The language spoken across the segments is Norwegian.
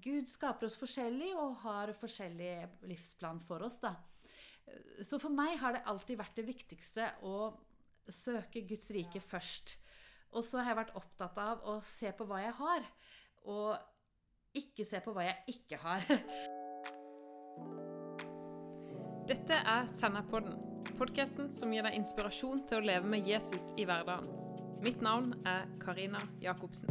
Gud skaper oss forskjellig og har forskjellig livsplan for oss. da. Så for meg har det alltid vært det viktigste å søke Guds rike først. Og så har jeg vært opptatt av å se på hva jeg har, og ikke se på hva jeg ikke har. Dette er Senderpodden, podkasten som gir deg inspirasjon til å leve med Jesus i hverdagen. Mitt navn er Karina Jacobsen.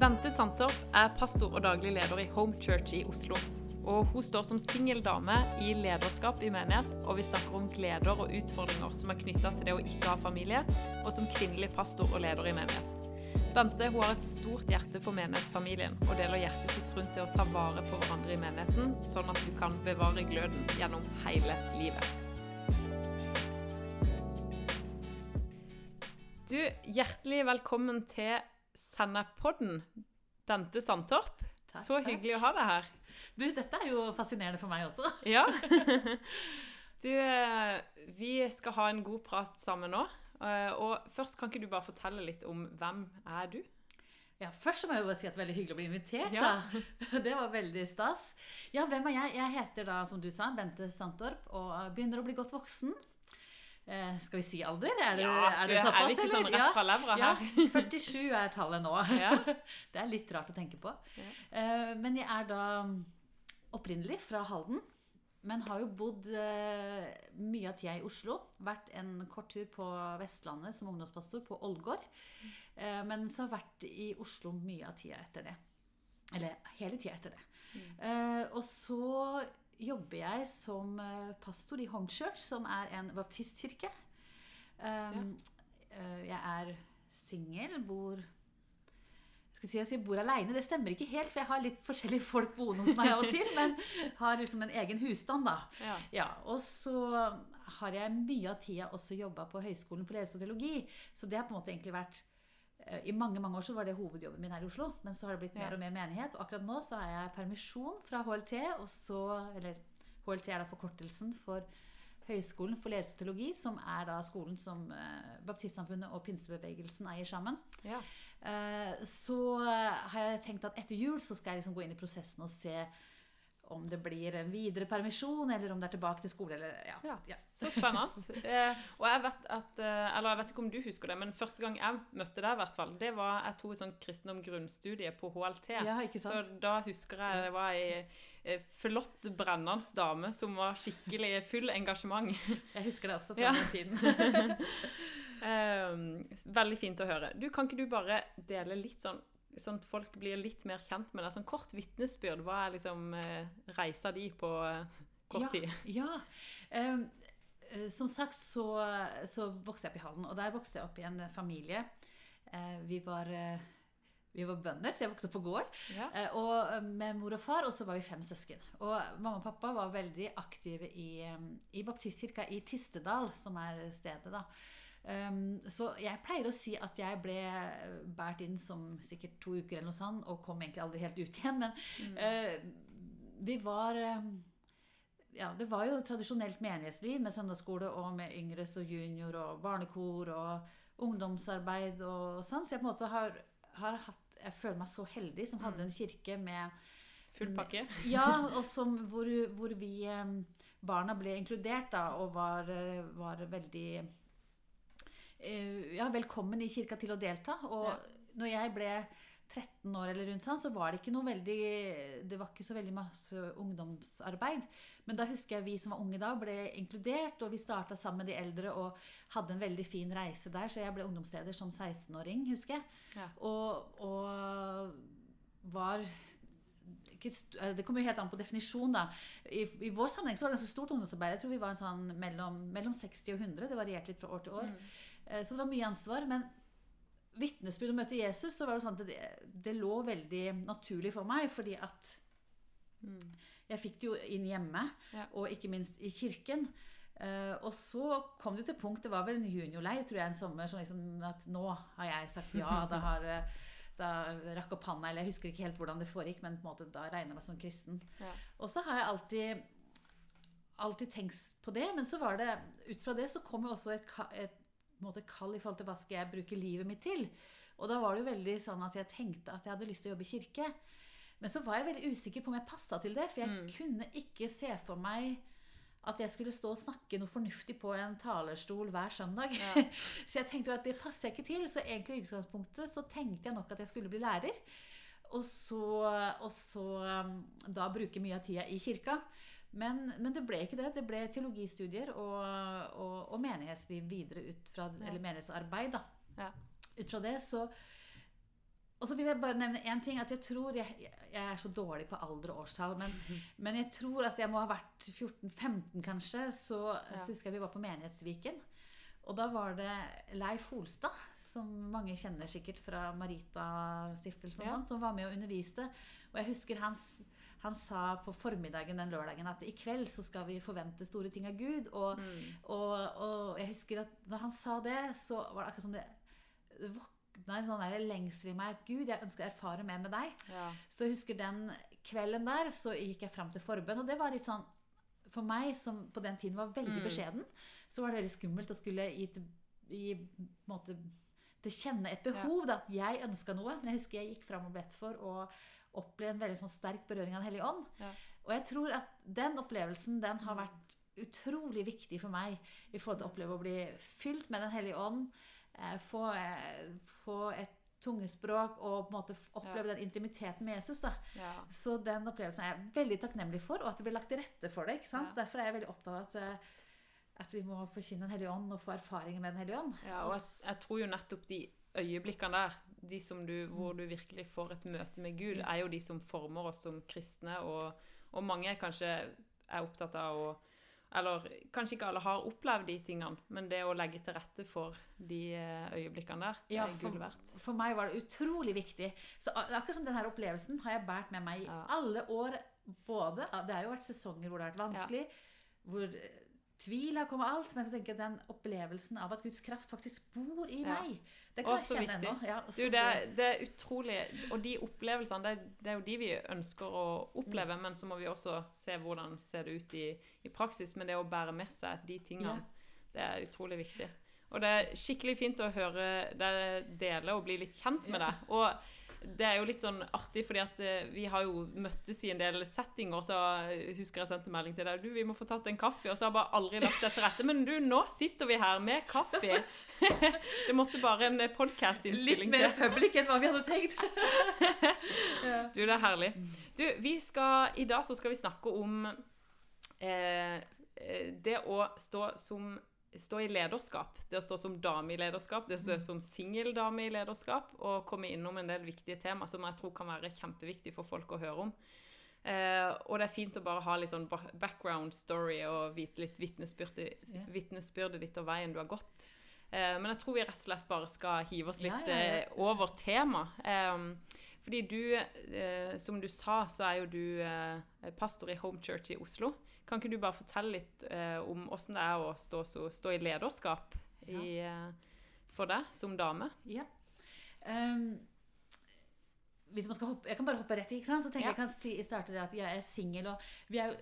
Bente Sandtorp er pastor og daglig leder i Home Church i Oslo. Og hun står som singel dame i lederskap i menighet, og vi snakker om gleder og utfordringer som er knytta til det å ikke ha familie, og som kvinnelig pastor og leder i menighet. Bente hun har et stort hjerte for menighetsfamilien, og deler hjertet sitt rundt det å ta vare på hverandre i menigheten, sånn at du kan bevare gløden gjennom hele livet. Du, hjertelig velkommen til Senderpodden, Bente Sandtorp. Takk, Så takk. hyggelig å ha deg her. Du, dette er jo fascinerende for meg også. Ja. Du, eh, vi skal ha en god prat sammen nå. Eh, Og først kan ikke du bare fortelle litt om hvem er du? Ja, Først må jeg jo bare si at det er veldig hyggelig å bli invitert. Ja. da. Det var veldig stas. Ja, hvem er jeg? Jeg heter da, som du sa, Bente Sandtorp og begynner å bli godt voksen. Eh, skal vi si alder? Er det, er det såpass, er vi ikke sånn rett fra levra Ja, her? 47 er tallet nå. Ja. Det er litt rart å tenke på. Ja. Eh, Men jeg er da opprinnelig fra Halden. Men har jo bodd eh, mye av tida i Oslo. Vært en kort tur på Vestlandet som ungdomspastor på Ålgård. Eh, men så har jeg vært i Oslo mye av tida etter det. Eller hele tida etter det. Eh, og så jobber jeg som eh, pastor i Home Church, som er en baptistkirke. Um, ja. Jeg er singel, bor skal si, jeg sier bor aleine. Det stemmer ikke helt, for jeg har litt forskjellige folk boende hos meg av og til. Men har liksom en egen husstand, da. Ja. Ja, Og så har jeg mye av tida også jobba på Høgskolen for ledelse og teologi. Så det har på en måte egentlig vært eh, I mange mange år så var det hovedjobben min her i Oslo. Men så har det blitt mer og mer menighet. Og akkurat nå så har jeg permisjon fra HLT. Og så, eller HLT er da forkortelsen for Høgskolen for ledelse og teologi, som er da skolen som eh, Baptistsamfunnet og pinsebevegelsen eier sammen. Ja. Eh, så eh, har jeg tenkt at etter jul så skal jeg liksom gå inn i prosessen og se om det blir en videre permisjon, eller om det er tilbake til skole. Eller, ja. Ja, Ja. Så spennende. Eh, og jeg vet at, eh, eller jeg vet ikke om du husker det, men første gang jeg møtte deg, hvert fall, det var jeg tok sånn kristendom grunnstudie på HLT. Så da husker jeg det var ei flott, brennende dame som var skikkelig full engasjement. Jeg husker det også fra den tiden. Eh, veldig fint å høre. Du, Kan ikke du bare dele litt sånn Sånn at folk blir litt mer kjent med deg. Sånn kort vitnesbyrd. Hva er liksom eh, reisa di på eh, kort tid? Ja. Um, eh, som sagt så, så vokste jeg opp i Halden, og der vokste jeg opp i en familie. Uh, vi var uh, vi var bønder, så jeg vokste opp på gård. Ja. Og med mor og far, og så var vi fem søsken. Og mamma og pappa var veldig aktive i, i baptistkirka i Tistedal, som er stedet, da. Um, så jeg pleier å si at jeg ble båret inn som sikkert to uker eller noe sånt, og kom egentlig aldri helt ut igjen. Men eh, vi var uh, ja, det var jo tradisjonelt menighetsliv med søndagsskole og med yngres og junior og barnekor og ungdomsarbeid og sånn. Så jeg på en måte har, har hatt Jeg føler meg så heldig som hadde en kirke med Full pakke? Ja, og som, hvor, hvor vi eh, barna ble inkludert da, og var, eh, var veldig eh, ja, velkommen i kirka til å delta. Og Ja. når jeg ble 13 år eller rundt sånn, så var det ikke noe veldig Det var ikke så veldig masse ungdomsarbeid. Men da husker jeg vi som var unge da, ble inkludert, og vi starta sammen med de eldre og hadde en veldig fin reise der. Så jeg ble ungdomsleder som 16-åring, husker jeg. Ja. Og, og var eh, Det kommer jo helt an på definisjon. da. I, I vår sammenheng så var det ganske stort ungdomsarbeid. Jeg tror vi var en sånn mellom, mellom 60 og 100. Det varierte litt fra år til år. Mm. Eh, Så det var mye ansvar. Men vitnesbyrd om å møte Jesus, så var det sånn at det, det lå veldig naturlig for meg. Fordi at Mm. jeg fikk det jo inn hjemme, Ja. og ikke minst i kirken. Eh, og så kom det til punkt Det var vel en juniorleir tror jeg, en sommer. Sånn liksom at nå har jeg sagt ja. Da har da rakk opp handa, eller jeg husker ikke helt hvordan det foregikk, men på en måte da regner jeg meg som kristen. Ja. Og så har jeg alltid alltid tenkt på det, men så var det ut fra det så kom jo også et, et måte kall i forhold til hva skal jeg bruke livet mitt til. Og da var det jo veldig sånn at jeg tenkte at jeg hadde lyst til å jobbe i kirke. Men så var jeg veldig usikker på om jeg passa til det, for jeg kunne ikke se for meg at jeg skulle stå og snakke noe fornuftig på en talerstol hver søndag. Ja. så jeg tenkte at det passer jeg ikke til. Så egentlig i utgangspunktet så tenkte jeg nok at jeg skulle bli lærer. Og så, og så um, da bruke mye av tida i kirka. Men, men det ble ikke det. Det ble teologistudier og, og, og menighetsliv videre ut fra, eller menighetsarbeid. da. Ja. Ut fra det så Og så vil jeg bare nevne én ting. At jeg tror jeg, jeg er så dårlig på alder og årstall, men, men jeg tror at jeg må ha vært 14-15, kanskje. Så, Ja. så husker jeg vi var på Menighetsviken. Og da var det Leif Holstad, som mange kjenner sikkert fra Marita-stiftelsen, Ja. sånn, som var med og underviste. Og jeg husker han, s- han sa på formiddagen den lørdagen at i kveld så skal vi forvente store ting av Gud. Og, Mm. og, og jeg husker at når han sa det, så var det akkurat som det våkna en sånn der lengsel i meg. At Gud, jeg ønsker å erfare mer med deg. Ja. Så jeg husker den kvelden der, så gikk jeg fram til forbønn. Og det var litt sånn For meg, som på den tiden var veldig Mm. beskjeden, så var det veldig skummelt å skulle gi til, en måte, til kjenne et behov. Da, at jeg ønska noe. Men jeg husker jeg gikk fram og bedt for å oppleve en veldig sånn sterk berøring av Den hellige ånd. Ja. Og jeg tror at den opplevelsen den har vært utrolig viktig for meg i forhold til å oppleve å bli fylt med Den hellige ånd. eh, Få, eh, få et tungespråk og på en måte oppleve den intimiteten med Jesus. da. Ja. Så den opplevelsen er jeg veldig takknemlig for, og at det blir lagt til rette for det. ikke sant? Ja. Derfor er jeg veldig opptatt av at, eh, at vi må forkynne Den hellige ånd og få erfaringer med Den hellige ånd. Ja, og jeg, jeg tror jo nettopp de øyeblikkene der, de som du, hvor du virkelig får et møte med Gud, er jo de som former oss som kristne, og, og mange kanskje er opptatt av å Eller kanskje ikke alle har opplevd de tingene, men det å legge til rette for de eh, øyeblikkene der, det Ja, er gull verdt. For meg var det utrolig viktig. Så akkurat som denne opplevelsen har jeg båret med meg i Ja. alle år. Både, Det har jo vært sesonger hvor det har vært vanskelig, hvor eh, tvil har kommet alt. Men så tenker jeg den opplevelsen av at Guds kraft faktisk bor i meg, det kan jeg kjenne ennå. Ja, Du, det, er- det er utrolig Og de opplevelsene, det, er- det er jo de vi ønsker å oppleve, Mm. men så må vi også se hvordan ser det ut i, i praksis. Men det å bære med seg de tingene, Ja. det er utrolig viktig. Og det er skikkelig fint å høre deg dele og bli litt kjent med deg. Og det er jo litt sånn artig, fordi at eh, vi har jo møttes i en del settinger, så husker jeg sendte melding til deg. Du, vi må få tatt en kaffe. Og så har jeg bare aldri lagt det til rette. Men du, nå sitter vi her med kaffe. det måtte bare en Litt podkast-innspilling mer til. public enn hva vi hadde tenkt. Du, det er herlig. Du, vi skal, I dag så skal vi snakke om eh, eh, det å stå som Stå i lederskap. Det å stå som dame i lederskap, det å stå som singeldame i lederskap, og komme innom en del viktige tema som jeg tror kan være kjempeviktig for folk å høre om. Eh, og det er fint å bare ha litt sånn background story og vite litt vitnesbyrdet, ditt og veien du har gått. Eh, men jeg tror vi rett og slett bare skal hive oss litt Ja, ja, ja. eh, over tema. Eh, fordi du, eh, som du sa, så er jo du eh, pastor i Home Church i Oslo. Kan ikke du bare fortelle litt eh, om åssen det er å stå, så, stå i lederskap i, eh, for deg som dame? Ja. Um, hvis man skal hoppe, jeg kan bare hoppe rett i. ikke sant? Så tenker Ja. jeg kan si, starte det at jeg er singel. Og vi, er,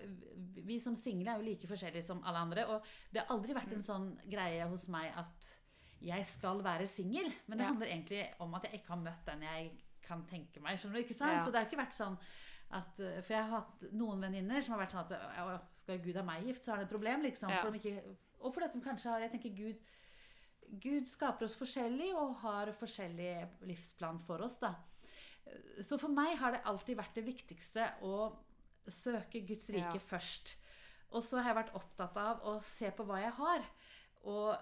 vi som single er jo like forskjellige som alle andre. Og det har aldri vært en Mm. sånn greie hos meg at jeg skal være singel. Men det Ja. handler egentlig om at jeg ikke har møtt den jeg kan tenke meg. skjønner du, ikke sant? Ja. Så det har ikke vært sånn at, eh, For jeg har hatt noen venninner som har vært sånn at skal Gud ha meg gift, så har han et problem. liksom. Ja. For de ikke, og fordi de kanskje har Jeg tenker Gud Gud skaper oss forskjellig og har forskjellig livsplan for oss. da. Så for meg har det alltid vært det viktigste å søke Guds rike Ja. først. Og så har jeg vært opptatt av å se på hva jeg har, og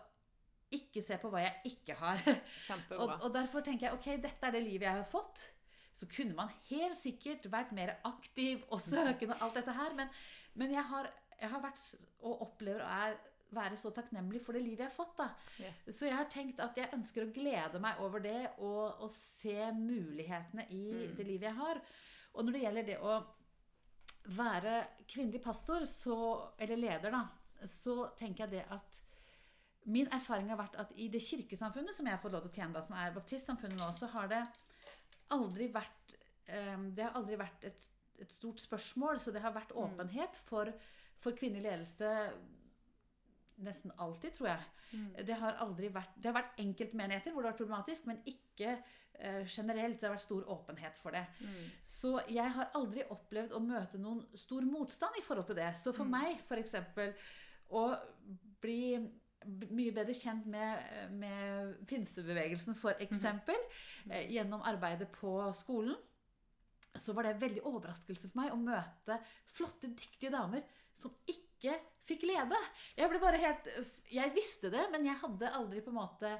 ikke se på hva jeg ikke har. Og, og derfor tenker jeg ok, dette er det livet jeg har fått. Så kunne man helt sikkert vært mer aktiv og søkende og alt dette her. Men, men jeg, har, jeg har vært og opplever å er, være så takknemlig for det livet jeg har fått. da. yes. Så jeg har tenkt at jeg ønsker å glede meg over det og, og se mulighetene i Mm. det livet jeg har. Og når det gjelder det å være kvinnelig pastor, så, eller leder, da, så tenker jeg det at Min erfaring har vært at i det kirkesamfunnet som jeg har fått lov til å tjene, da, som er baptistsamfunnet nå, så har det aldri vært eh, Det har aldri vært et, et stort spørsmål, så det har vært Mm. åpenhet for, for kvinnelig ledelse nesten alltid, tror jeg. Mm. Det har aldri vært Det har vært enkeltmenigheter hvor det har vært problematisk, men ikke eh, generelt. Det har vært stor åpenhet for det. Mm. Så jeg har aldri opplevd å møte noen stor motstand i forhold til det. Så for Mm. meg, f.eks., å bli mye bedre kjent med, med pinsebevegelsen, f.eks., Mm. eh, gjennom arbeidet på skolen, så var det en veldig overraskelse for meg å møte flotte, dyktige damer som ikke fikk lede. Jeg ble bare helt Jeg visste det, men jeg hadde aldri på en måte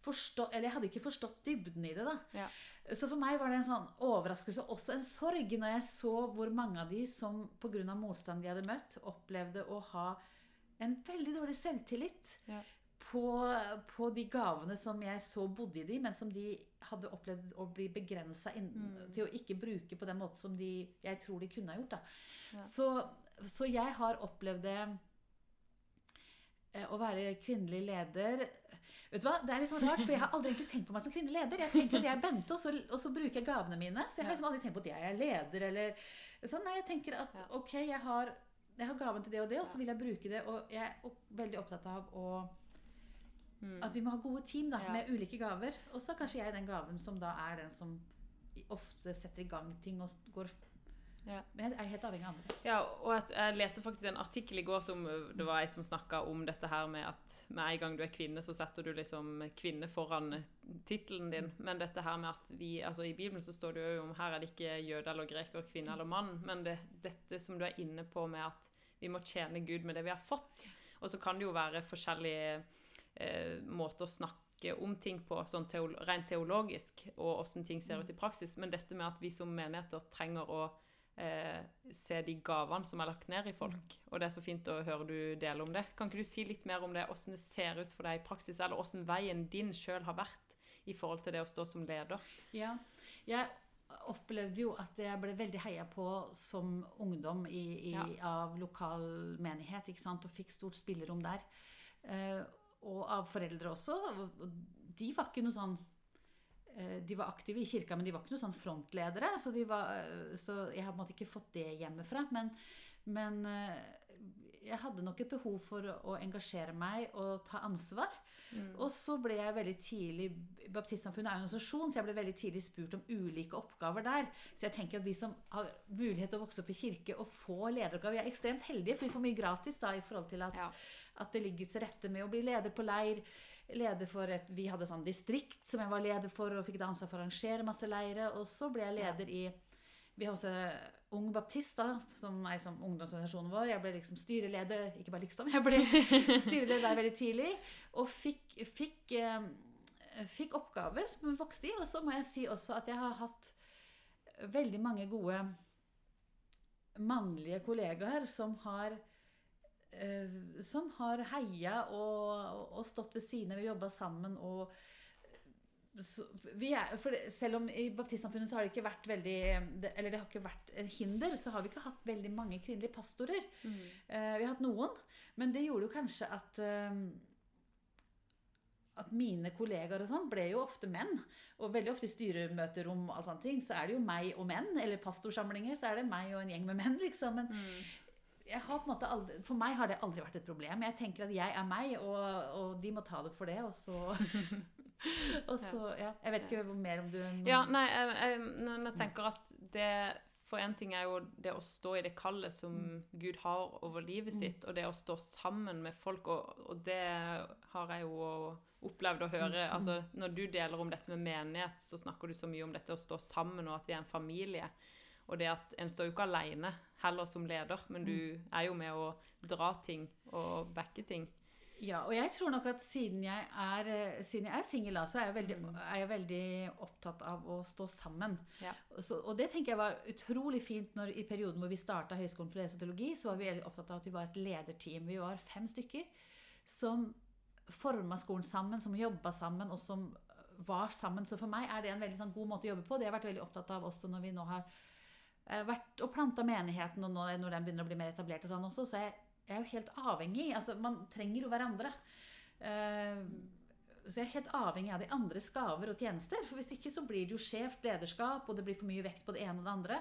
forstått Eller jeg hadde ikke forstått dybden i det, da. Ja. Så for meg var det en sånn overraskelse, og også en sorg, når jeg så hvor mange av de som pga. motstand de hadde møtt, opplevde å ha en veldig dårlig selvtillit Ja. på, på de gavene som jeg så bodde i de, men som de hadde opplevd å bli begrensa Mm. til å ikke bruke på den måten som de, jeg tror de kunne ha gjort. Ja. Så, så jeg har opplevd det eh, å være kvinnelig leder Vet du hva, Det er litt sånn rart, for jeg har aldri egentlig tenkt på meg som kvinnelig leder. Jeg tenker at jeg er Bente, og så, og så bruker jeg gavene mine. Så jeg har liksom aldri tenkt på at jeg er leder eller sånn. Nei, jeg tenker at ok, jeg har, jeg har gaven til det og det, og så vil jeg bruke det. Og jeg er veldig opptatt av å Mm. at vi må ha gode team da, Ja. med ulike gaver. Og så kanskje jeg den gaven som da er den som ofte setter i gang ting og går Ja. Men jeg er helt avhengig av andre. Ja, og at jeg leste faktisk en artikkel i går som øh, det var ei som snakka om dette her med at med en gang du er kvinne, så setter du liksom kvinne foran tittelen din. Men dette her med at vi Altså i Bibelen så står det jo om her er det ikke jøde eller greker, kvinne eller mann, men det, dette som du er inne på med at vi må tjene Gud med det vi har fått. Og så kan det jo være forskjellige eh, måter å snakke om ting på, sånn teolo rent teologisk, og åssen ting ser ut i praksis. Men dette med at vi som menigheter trenger å eh, se de gavene som er lagt ned i folk. Og det er så fint å høre du dele om det. Kan ikke du si litt mer om det, hvordan det ser ut for deg i praksis, eller hvordan veien din sjøl har vært i forhold til det å stå som leder? Ja, jeg opplevde jo at jeg ble veldig heia på som ungdom i, i, Ja. av lokal menighet, ikke sant? og fikk stort spillerom der. Eh, og av foreldre også. og- og De var ikke noe sånn De var aktive i kirka, men de var ikke noen sånn frontledere. Så, de var, eh, så jeg har på en måte ikke fått det hjemmefra. Men, men eh, jeg hadde nok et behov for å engasjere meg og ta ansvar. Og så ble jeg veldig tidlig Baptistsamfunnet er en organisasjon, så jeg ble veldig tidlig spurt om ulike oppgaver der. Så jeg tenker at vi som har mulighet til å vokse opp i kirke og få lederoppgaver, vi er ekstremt heldige, for vi får mye gratis da i forhold til at, Ja. at det ligger til rette med å bli leder på leir. Leder for et, Vi hadde sånn distrikt som jeg var leder for, og fikk da ansvar for å arrangere masse leire. Og så ble jeg leder i Vi har også Ung Baptist, da, som er som ungdomsorganisasjonen vår. Jeg ble liksom styreleder, ikke bare liksom, jeg ble styreleder der veldig tidlig. Og fikk, fikk, eh, fikk oppgaver som vokste i. Og så må jeg si også at jeg har hatt veldig mange gode mannlige kollegaer som har som har heia og, og stått ved siden av, vi jobba sammen og er, selv om i baptistsamfunnet så har det ikke vært veldig Eller det har ikke vært en hinder, så har vi ikke hatt veldig mange kvinnelige pastorer. Eh, vi har hatt noen, men det gjorde jo kanskje at eh, at mine kollegaer og sånn ble jo ofte menn. Og veldig ofte i styremøterom og all sånne ting, så er det jo meg og menn. Eller pastorsamlinger, så er det meg og en gjeng med menn, liksom. Men jeg aldri, for meg har det aldri vært et problem. Jeg tenker at jeg er meg, og, og de må ta det for det. Og så, og så ja. Jeg vet ikke mer om du Ja, nei, jeg, jeg, jeg tenker at det For én ting er jo det å stå i det kallet som Gud har over livet sitt, og det å stå sammen med folk, og, og det har jeg jo opplevd å høre. Altså, når du deler om dette med menighet, så snakker du så mye om dette å stå sammen, og at vi er en familie. Og det at en står jo ikke alene heller som leder, men du er jo med å dra ting og backe ting. Ja, og jeg tror nok at siden jeg er, eh, siden jeg er singel, så er jeg, veldig, er jeg veldig opptatt av å stå sammen. Ja. Så, og det tenker jeg var utrolig fint når i perioden hvor vi starta Høgskolen for ledelse så var vi veldig opptatt av at vi var et lederteam. Vi var fem stykker som forma skolen sammen, som jobba sammen, og som var sammen. Så for meg er det en veldig sånn, god måte å jobbe på. Det har jeg vært veldig opptatt av også når vi nå har vært og planta menigheten, og nå når den begynner å bli mer etablert og sånn også, så jeg, jeg er jo helt avhengig. Altså, man trenger jo hverandre. Eh, så jeg er helt avhengig av de andres gaver og tjenester. For hvis ikke så blir det jo skjevt lederskap, og det blir for mye vekt på det ene og det andre.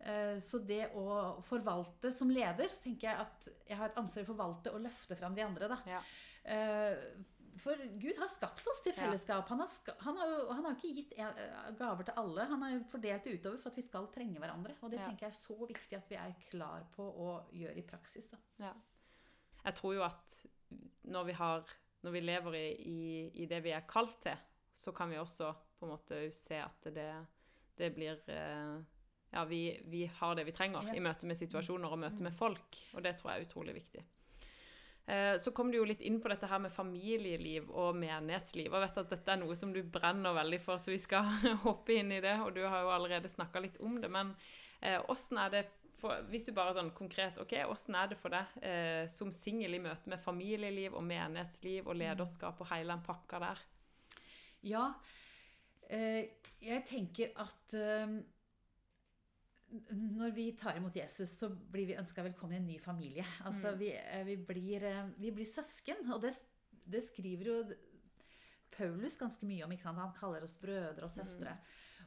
Eh, Så det å forvalte som leder, så tenker jeg at jeg har et ansvar for å forvalte og løfte fram de andre. da. Ja. For Gud har skapt oss til fellesskap. Han har, han har jo han har ikke gitt eh, gaver til alle. Han har jo fordelt det utover for at vi skal trenge hverandre. Og det tenker jeg er så viktig at vi er klar på å gjøre i praksis. Jeg tror jo at når vi, har, når vi lever i, i, i det vi er kalt til, så kan vi også på en måte se at det, det blir eh, Ja, vi, vi har det vi trenger Ja. i møte med situasjoner og møte Mm. med folk, og det tror jeg er utrolig viktig. Eh, Så kom du jo litt inn på dette her med familieliv og menighetsliv. og vet at dette er noe som du brenner veldig for, så vi skal hoppe inn i det. Og du har jo allerede snakka litt om det. Men eh, åssen er det for, Hvis du bare sånn konkret ok, Åssen er det for deg eh, som singel i møte med familieliv og menighetsliv og lederskap og hele den pakka der? Ja, jeg tenker at når vi tar imot Jesus, så blir vi ønska velkommen i en ny familie. Altså, Mm. vi, eh, vi, blir, eh, vi blir søsken, og det, det skriver jo Paulus ganske mye om. Ikke sant? Han kaller oss brødre og søstre.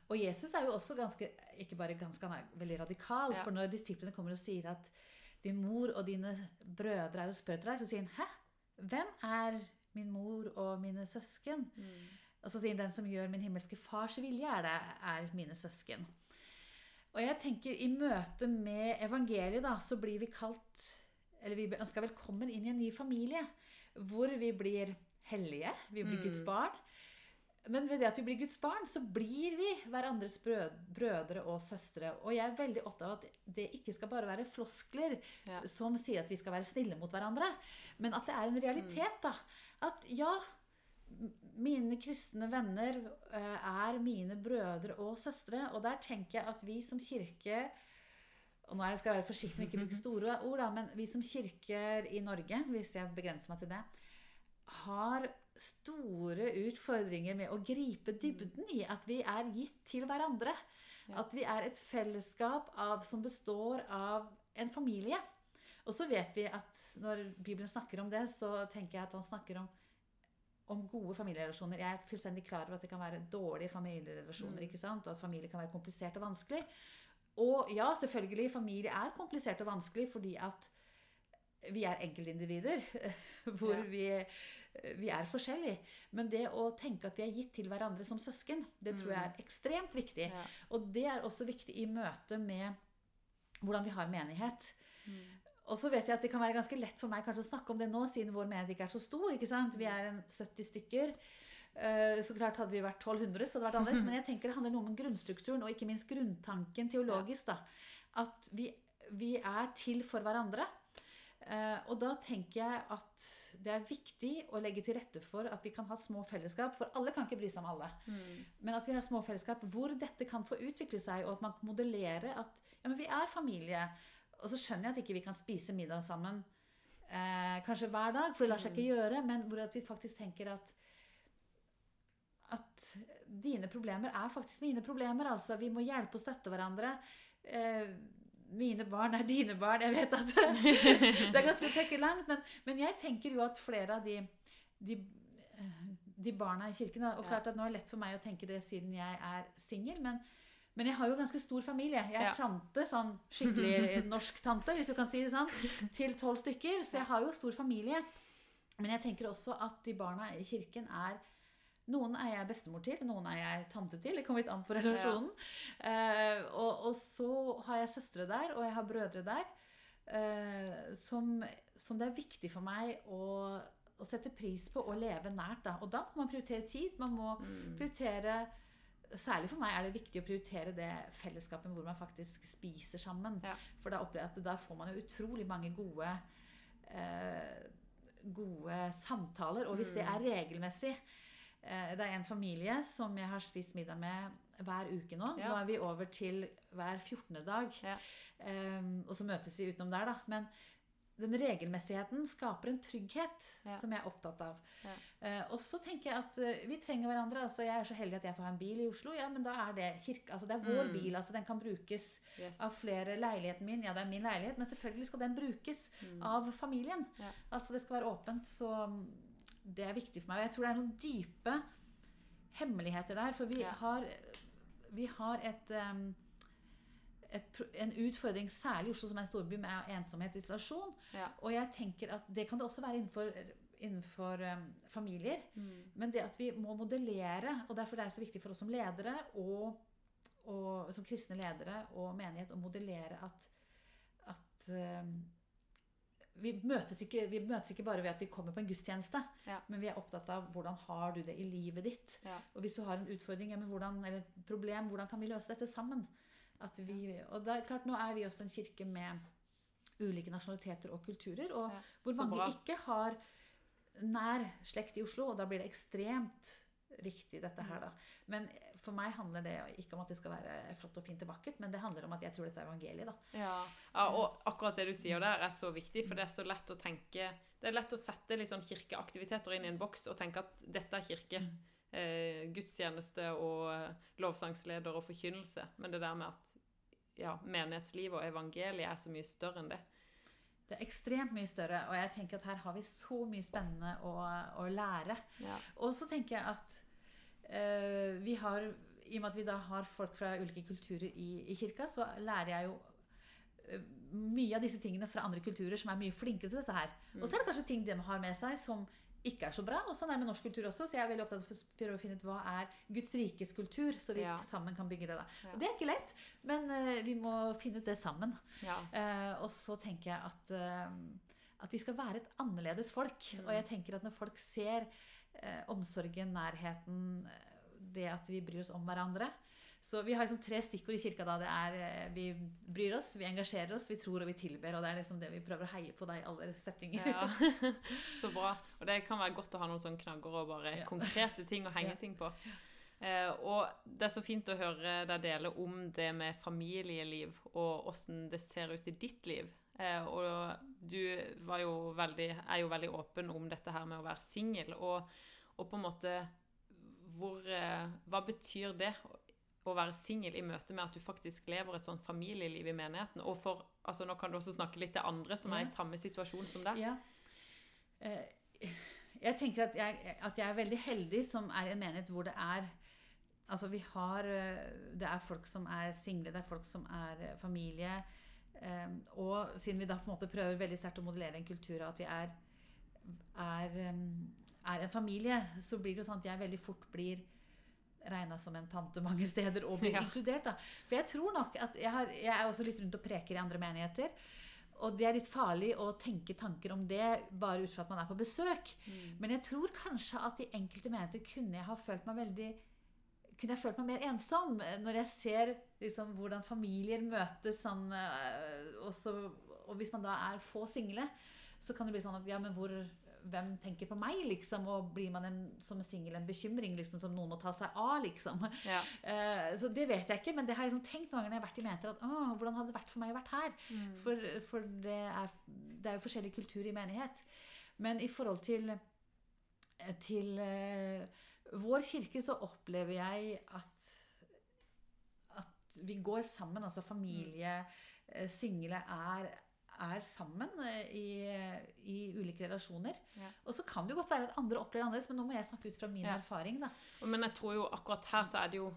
Og Jesus er jo også ganske, ikke bare ganske, han er veldig radikal. Ja. For når disiplene kommer og sier at din mor og dine brødre er og spør etter deg, så sier han hæ? Hvem er min mor og mine søsken? Og så sier han den som gjør min himmelske fars vilje, er, det, er mine søsken. Og jeg tenker i møte med evangeliet, da, så blir vi kalt Eller vi ønsker velkommen inn i en ny familie. Hvor vi blir hellige. Vi blir Mm. Guds barn. Men ved det at vi blir Guds barn, så blir vi hverandres brødre og søstre. Og jeg er veldig opptatt av at det ikke skal bare være floskler Ja. som sier at vi skal være snille mot hverandre, men at det er en realitet. da. At ja, mine kristne venner eh, er mine brødre og søstre. Og der tenker jeg at vi som kirke og nå skal jeg være forsiktig med ikke å bruke store ord, da, men vi som kirker i Norge, hvis jeg begrenser meg til det, har store utfordringer med å gripe dybden i at vi er gitt til hverandre. At vi er et fellesskap av, som består av en familie. Og så vet vi at når Bibelen snakker om det, så tenker jeg at han snakker om om gode familierelasjoner. Jeg er fullstendig klar over at det kan være dårlige familierelasjoner. Mm. Og at familie kan være komplisert og vanskelig. Og ja, selvfølgelig, familie er komplisert og vanskelig fordi at vi er enkeltindivider. Hvor Ja. vi, vi er forskjellige. Men det å tenke at vi er gitt til hverandre som søsken, det tror jeg er ekstremt viktig. Ja. Og det er også viktig i møte med hvordan vi har menighet. Mm. Og så vet jeg at det kan være ganske lett for meg kanskje å snakke om det nå, siden vår menighet ikke er så stor. ikke sant? Vi er en 70 stykker. Eh, Så klart Hadde vi vært 1200, så hadde det vært annerledes. Men jeg tenker det handler noe om grunnstrukturen, og ikke minst grunntanken teologisk. da. At vi, vi er til for hverandre. Eh, Og da tenker jeg at det er viktig å legge til rette for at vi kan ha små fellesskap. For alle kan ikke bry seg om alle. Mm. Men at vi har små fellesskap hvor dette kan få utvikle seg, og at man kan modellere at ja, men vi er familie. Og så skjønner jeg at ikke vi kan spise middag sammen eh, kanskje hver dag, for det lar seg ikke gjøre, men hvor at vi faktisk tenker at at dine problemer er faktisk mine problemer. altså Vi må hjelpe og støtte hverandre. Eh, mine barn er dine barn. Jeg vet at det er ganske å trekke langt, men, men jeg tenker jo at flere av de, de, eh, de barna i kirken Og klart at nå er det lett for meg å tenke det siden jeg er singel, men, men jeg har jo ganske stor familie. Jeg er Ja. tante, sånn skikkelig norsk tante, hvis du kan si det sånn, til tolv stykker. Så jeg har jo stor familie. Men jeg tenker også at de barna i kirken er noen er jeg bestemor til, noen er jeg tante til. Det kommer litt an på relasjonen. Eh, og, og så har jeg søstre der, og jeg har brødre der, uh, som, som det er viktig for meg å, å sette pris på og leve nært. Da. Og da må man prioritere tid. Man må Mm. prioritere Særlig for meg er det viktig å prioritere det fellesskapet hvor man faktisk spiser sammen. Ja. For da opplever jeg at da får man jo utrolig mange gode eh, gode samtaler. Og hvis det Mm. er regelmessig eh, Det er en familie som jeg har spist middag med hver uke nå. Ja. Nå er vi over til hver 14. dag. Ja. Eh, og så møtes vi utenom der, da. Men den regelmessigheten skaper en trygghet Ja. som jeg er opptatt av. Ja. Eh, og så tenker jeg at eh, vi trenger hverandre. altså Jeg er så heldig at jeg får ha en bil i Oslo. Ja, men da er det kirke, altså det er vår Mm. bil. altså Den kan brukes Yes. av flere. Leiligheten min, ja det er min leilighet, men selvfølgelig skal den brukes Mm. av familien. Ja. Altså det skal være åpent. Så mm, det er viktig for meg. Og jeg tror det er noen dype hemmeligheter der. For vi har, vi har et, em, et, en utfordring, særlig i Oslo, som er en storby, med ensomhet og isolasjon. Ja. Og jeg tenker at det kan det også være innenfor, innenfor um, familier. Mm. Men det at vi må modellere, og derfor det er så viktig for oss som ledere og, og som kristne ledere og menighet å modellere at, at um, vi, møtes ikke, vi møtes ikke bare ved at vi kommer på en gudstjeneste, Ja. men vi er opptatt av hvordan har du det i livet ditt. Ja. Og hvis du har en utfordring ja, hvordan, eller et problem, hvordan kan vi løse dette sammen? At vi, og er klart, Nå er vi også en kirke med ulike nasjonaliteter og kulturer, og Ja, hvor mange bra. ikke har nær slekt i Oslo, og da blir det ekstremt viktig, dette her, da. Men for meg handler det ikke om at det skal være flott og fint og vakkert, men det handler om at jeg tror dette er evangeliet, da. Ja. ja, og akkurat det du sier der er så viktig, for det er så lett å tenke Det er lett å sette litt sånn kirkeaktiviteter inn i en boks og tenke at dette er kirke. Eh, gudstjeneste og eh, lovsangsleder og forkynnelse. Men det der med at ja, menighetslivet og evangeliet er så mye større enn det. Det er ekstremt mye større, og jeg tenker at her har vi så mye spennende å, å lære. Ja. Og så tenker jeg at eh, vi har I og med at vi da har folk fra ulike kulturer i, i kirka, så lærer jeg jo eh, mye av disse tingene fra andre kulturer som er mye flinkere til dette her. Og så er det kanskje ting de har med seg som ikke er så bra. Og sånn er det med norsk kultur også. Så jeg er veldig opptatt av å prøve å finne ut hva er Guds rikes kultur, så vi Ja. sammen kan bygge det. da. Ja. Og det er ikke lett, men uh, vi må finne ut det sammen. Ja. Uh, og så tenker jeg at, uh, at vi skal være et annerledes folk. Mm. Og jeg tenker at når folk ser omsorgen, nærheten, det at vi bryr oss om hverandre Så vi har liksom tre stikkord i kirka da. Det er eh, vi bryr oss, vi engasjerer oss, vi tror og vi tilber. Og det er liksom det vi prøver å heie på deg i alle settinger. Ja. Så bra. Og det kan være godt å ha noen sånne knagger og bare Ja. konkrete ting å henge Ja. ting på. Eh, og det er så fint å høre deg dele om det med familieliv og åssen det ser ut i ditt liv. Eh, og du var jo veldig, er jo veldig åpen om dette her med å være singel. Og, og på en måte hvor, eh, Hva betyr det å være singel i møte med at du faktisk lever et sånt familieliv i menigheten? Og for, altså Nå kan du også snakke litt til andre som er i samme situasjon som deg. Ja. Eh, Jeg tenker at jeg, at jeg er veldig heldig som er i en menighet hvor det er Altså vi har eh, Det er folk som er single, det er folk som er eh, familie. eh, Og siden vi da på en måte prøver veldig sterkt å modellere en kultur av at vi er, er, eh, er en familie, så blir det jo sånn at jeg veldig fort blir regna som en tante mange steder og blir Ja. inkludert. da. For jeg tror nok at jeg, har, jeg er også litt rundt og preker i andre menigheter. Og det er litt farlig å tenke tanker om det bare ut fra at man er på besøk. Men jeg tror kanskje at i enkelte menigheter kunne jeg ha følt meg veldig kunne jeg følt meg mer ensom når jeg ser liksom, hvordan familier møtes sånn øh, og, så, og hvis man da er få single, så kan det bli sånn at ja, men hvor, hvem tenker på meg, liksom? Og blir man en, som singel en bekymring liksom, som noen må ta seg av, liksom? Ja. Uh, så det vet jeg ikke, men det har jeg liksom tenkt noen ganger når jeg har vært i menigheter. at «Åh, Hvordan hadde det vært for meg å vært her? For, for det, er, det er jo forskjellig kultur i menighet. Men i forhold til, til uh, vår kirke så opplever jeg at, at vi går sammen. Altså familie, eh, single er, er sammen eh, i, i ulike relasjoner. Ja. Og så kan det jo godt være at andre opplever det annerledes, men nå må jeg snakke ut fra min Ja. erfaring. da. Men jeg tror jo akkurat her så er det jo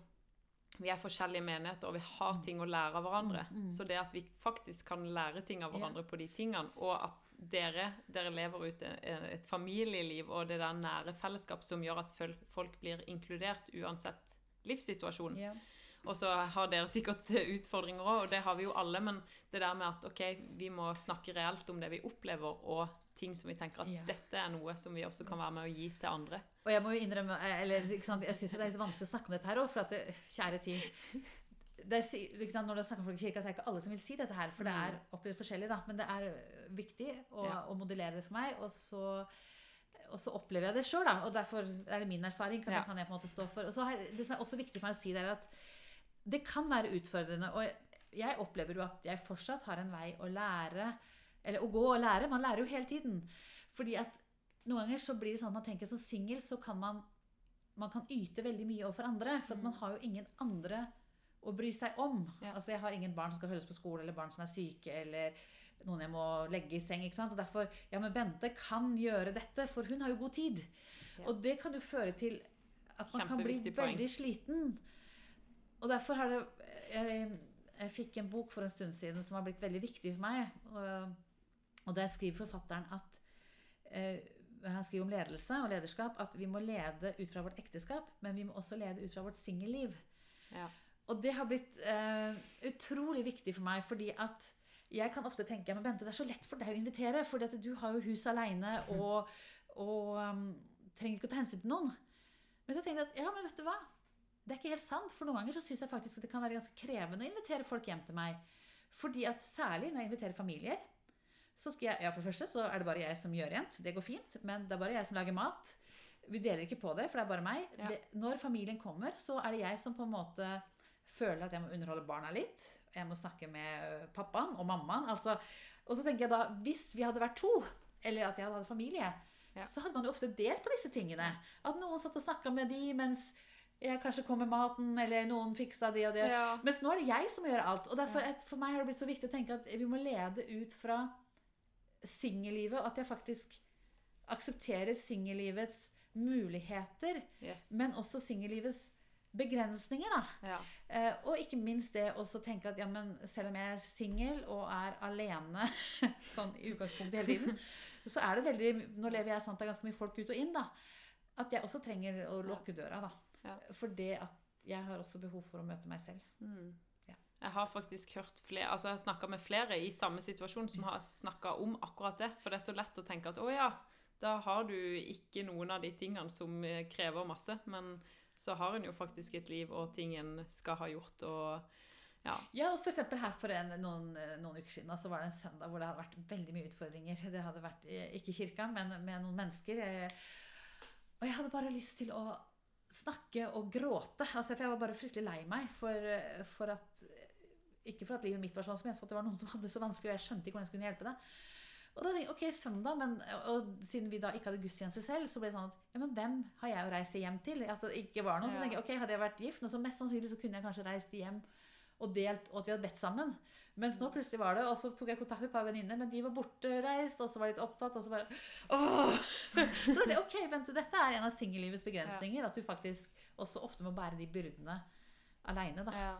Vi er forskjellige menigheter, og vi har ting å lære av hverandre. Så det at vi faktisk kan lære ting av hverandre hverandre på de tingene, og at dere, dere lever ut et, et familieliv og det der nære fellesskap som gjør at folk blir inkludert uansett livssituasjon. Ja. Og så har dere sikkert utfordringer òg, og det har vi jo alle, men det der med at ok, vi må snakke reelt om det vi opplever, og ting som vi tenker at Ja. dette er noe som vi også kan være med å gi til andre. Og jeg må jo innrømme eh, eller, sant, Jeg syns det er litt vanskelig å snakke om dette her òg, for at det, kjære tid det er, sant, Når du snakker om folk i kirka, så er det ikke alle som vil si dette her, for det er opplevd forskjellig, da. Men det er viktig å, Ja. å modellere det for meg, og så og så opplever jeg det sjøl, da. Og derfor er det min erfaring. Kan, Ja. kan jeg på en måte stå for. Og så har, det som er også viktig for meg å si, det er at det kan være utfordrende. Og jeg opplever jo at jeg fortsatt har en vei å lære Eller å gå og lære. Man lærer jo hele tiden. Fordi at noen ganger så blir det sånn at man tenker som singel så kan man man kan yte veldig mye overfor andre. For at man har jo ingen andre å bry seg om. Ja. Altså Jeg har ingen barn som skal høres på skole, eller barn som er syke, eller noen jeg må legge i seng. ikke sant? Så derfor Ja, men Bente kan gjøre dette, for hun har jo god tid. Ja. Og det kan jo føre til at man kan bli veldig poeng. sliten. Og derfor har det jeg, Jeg fikk en bok for en stund siden som har blitt veldig viktig for meg. Og, og der skriver forfatteren at eh, Han skriver om ledelse og lederskap at vi må lede ut fra vårt ekteskap, men vi må også lede ut fra vårt singelliv. Ja. Og det har blitt eh, utrolig viktig for meg, fordi at jeg kan ofte tenke men Bente, det er så lett for deg å invitere, for du har jo hus aleine og, og um, trenger ikke å ta hensyn til noen. Men så tenkte jeg at ja, men vet du hva? Det er ikke helt sant. For noen ganger så syns jeg faktisk at det kan være ganske krevende å invitere folk hjem til meg. Fordi at særlig når jeg inviterer familier, så skal jeg Ja, for det første så er det bare jeg som gjør rent. Det går fint. Men det er bare jeg som lager mat. Vi deler ikke på det, for det er bare meg. Ja. Det, når familien kommer, så er det jeg som på en måte føler at jeg må underholde barna litt. Jeg må snakke med pappaen og mammaen. Altså, og så tenker jeg da, hvis vi hadde vært to, eller at jeg hadde hatt familie, Ja. så hadde man jo ofte delt på disse tingene. At noen satt og snakka med de mens jeg kanskje kom med maten, eller noen fiksa det og det. Ja. Mens nå er det jeg som gjør alt. Og derfor, for meg har det blitt så viktig å tenke at vi må lede ut fra singellivet, og at jeg faktisk aksepterer singellivets muligheter, Yes. men også singellivets begrensninger. da. ja. Eh, og ikke minst det å tenke at ja, men selv om jeg er singel og er alene sånn i utgangspunktet hele tiden, så er det veldig Nå lever jeg sånn at det er ganske mye folk ut og inn, da. At jeg også trenger å lukke døra, da. Ja. For det at jeg har også behov for å møte meg selv. Mm. Ja. Jeg har faktisk hørt flere, altså jeg har snakka med flere i samme situasjon som har snakka om akkurat det. For det er så lett å tenke at å ja, da har du ikke noen av de tingene som eh, krever masse. Men så har en jo faktisk et liv og ting en skal ha gjort. og ja. Ja, og for eksempel her for en, noen, noen uker siden så var det en søndag hvor det hadde vært veldig mye utfordringer. Det hadde vært eh, ikke i kirka, men med noen mennesker. eh, Og jeg hadde bare lyst til å snakke og gråte. Altså, for jeg var bare fryktelig lei meg for, for at Ikke for at livet mitt var sånn, men for at det var noen som hadde det så vanskelig, og jeg skjønte ikke hvordan jeg skulle hjelpe det. Og da tenkte jeg, ok, søndag, men, og siden vi da ikke hadde gudstjeneste selv, så ble det sånn at ja, men hvem har jeg å reise hjem til? Altså, ikke var noen, så tenker jeg, ok, Hadde jeg vært gift, nå, så mest sannsynlig så kunne jeg kanskje reist hjem og delt, og at vi hadde bedt sammen. Mens nå plutselig var det, og så tok jeg kontakt med et par venninner, men de var bortreist, og så var litt opptatt, og så bare åh! Så det er ok, Bente, dette er en av singellivets begrensninger, at du faktisk også ofte må bære de byrdene aleine, da. Ja.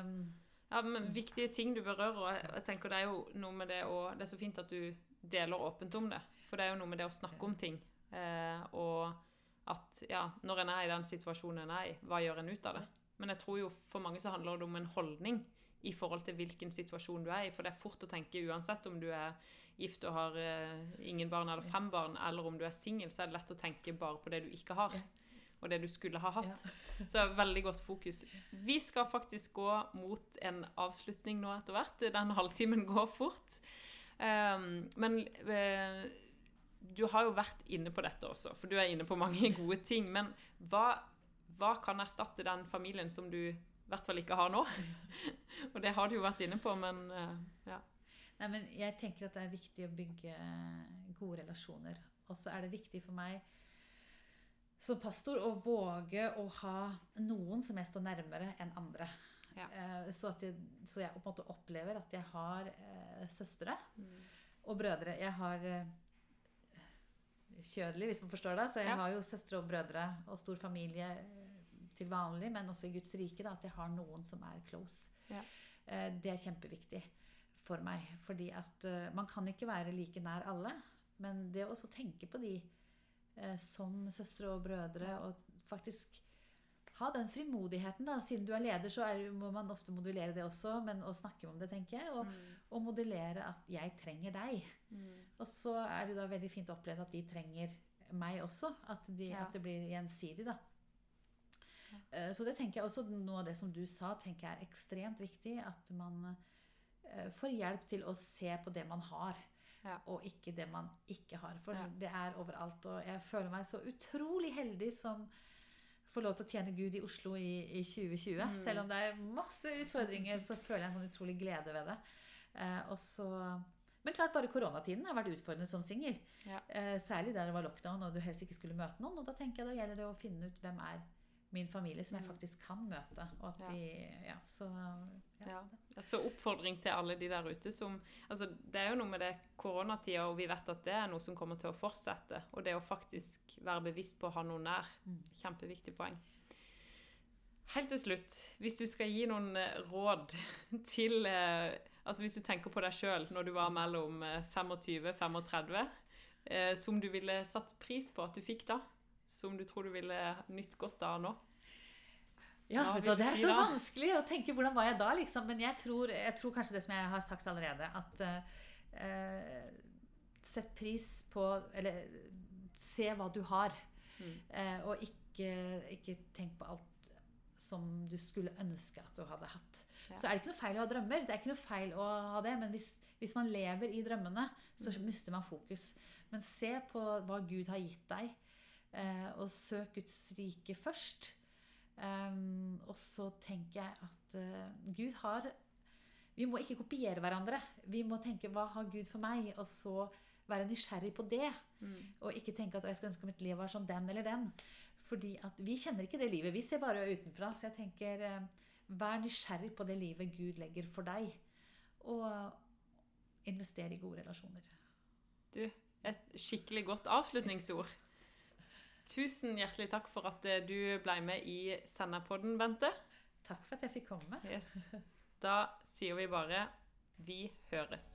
Um, Ja, men Viktige ting du berører. og jeg- jeg tenker Det er jo noe med det å Det er så fint at du deler åpent om det. For det er jo noe med det å snakke om ting. Eh, og at ja, når en er i den situasjonen en er i, hva gjør en ut av det? Men jeg tror jo for mange så handler det om en holdning i forhold til hvilken situasjon du er i. For det er fort å tenke uansett om du er gift og har eh, ingen barn eller fem barn, eller om du er singel, så er det lett å tenke bare på det du ikke har. Og det du skulle ha hatt. Så veldig godt fokus. Vi skal faktisk gå mot en avslutning nå etter hvert. Den halvtimen går fort. Um, men eh, du har jo vært inne på dette også, for du er inne på mange gode ting. Men hva, hva kan erstatte den familien som du i hvert fall ikke har nå? Og det har du jo vært inne på, men eh, ja. Nei, men jeg tenker at det er viktig å bygge gode relasjoner. Og så er det viktig for meg som pastor å våge å ha noen som jeg står nærmere enn andre. Ja. Eh, Så, at jeg, så jeg på en måte opplever at jeg har eh, søstre og brødre. Jeg har eh, kjødelig, hvis man forstår det. Så jeg Ja. har jo søstre og brødre og stor familie eh, til vanlig, men også i Guds rike. Da, at jeg har noen som er close. Ja. Eh, Det er kjempeviktig for meg. Fordi at eh, man kan ikke være like nær alle. Men det å også tenke på de eh, som søstre og brødre, og faktisk ha den frimodigheten. da, Siden du er leder, så er, må man ofte modulere det også, men å snakke om det, tenker jeg. Og, og modellere at 'jeg trenger deg'. Og så er det da veldig fint å oppleve at de trenger meg også. At, de, Ja. at det blir gjensidig, da. Eh, Så det tenker jeg også, noe av det som du sa, tenker jeg er ekstremt viktig. At man eh, får hjelp til å se på det man har, Ja. og ikke det man ikke har. For Ja. det er overalt. Og jeg føler meg så utrolig heldig som får lov til å tjene Gud i Oslo i, i 2020. Mm. Selv om det er masse utfordringer, så føler jeg en sånn utrolig glede ved det. Eh, og så men klart bare koronatiden har vært utfordrende som singel. Ja. Eh, særlig der det var lockdown og du helst ikke skulle møte noen. Og da tenker jeg da gjelder det å finne ut hvem er min familie som jeg Mm. faktisk kan møte. Og at Ja. vi, ja, så, ja. Ja. Så oppfordring til alle de der ute som altså Det er jo noe med det koronatida, og vi vet at det er noe som kommer til å fortsette. Og det å faktisk være bevisst på å ha noe nær. Mm. Kjempeviktig poeng. Helt til slutt, hvis du skal gi noen eh, råd til eh, Altså hvis du tenker på deg sjøl når du var mellom 25 og 35, som du ville satt pris på at du fikk da? Som du tror du ville nytt godt av nå? Ja, vet Det er så vanskelig å tenke hvordan var jeg da, liksom. Men jeg tror, jeg tror kanskje det som jeg har sagt allerede, at uh, Sett pris på Eller se hva du har. Mm. Uh, og ikke, ikke tenk på alt som du skulle ønske at du hadde hatt. Ja. Så er det ikke noe feil å ha drømmer, det er ikke noe feil å ha det, men hvis, hvis man lever i drømmene, så mm. mister man fokus. Men se på hva Gud har gitt deg, uh, og søk Guds rike først. Um, og så tenker jeg at uh, Gud har Vi må ikke kopiere hverandre. Vi må tenke 'hva har Gud for meg?' og så være nysgjerrig på det. Mm. Og ikke tenke at 'jeg skal ønske mitt liv var som den eller den'. Fordi at vi kjenner ikke det livet. Vi ser bare utenfra. Så jeg tenker eh, vær nysgjerrig på det livet Gud legger for deg. Og invester i gode relasjoner. Du, et skikkelig godt avslutningsord. Tusen hjertelig takk for at eh, du ble med i Senderpodden, Bente. Takk for at jeg fikk komme. Yes. Da sier vi bare vi høres.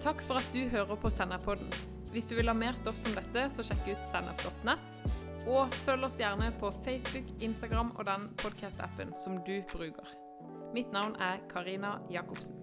Takk for at du hører på Senderpodden. Hvis du vil ha mer stoff som dette, så sjekk ut sennep.nett. Og følg oss gjerne på Facebook, Instagram og den podkast-appen som du bruker. Mitt navn er Karina Jacobsen.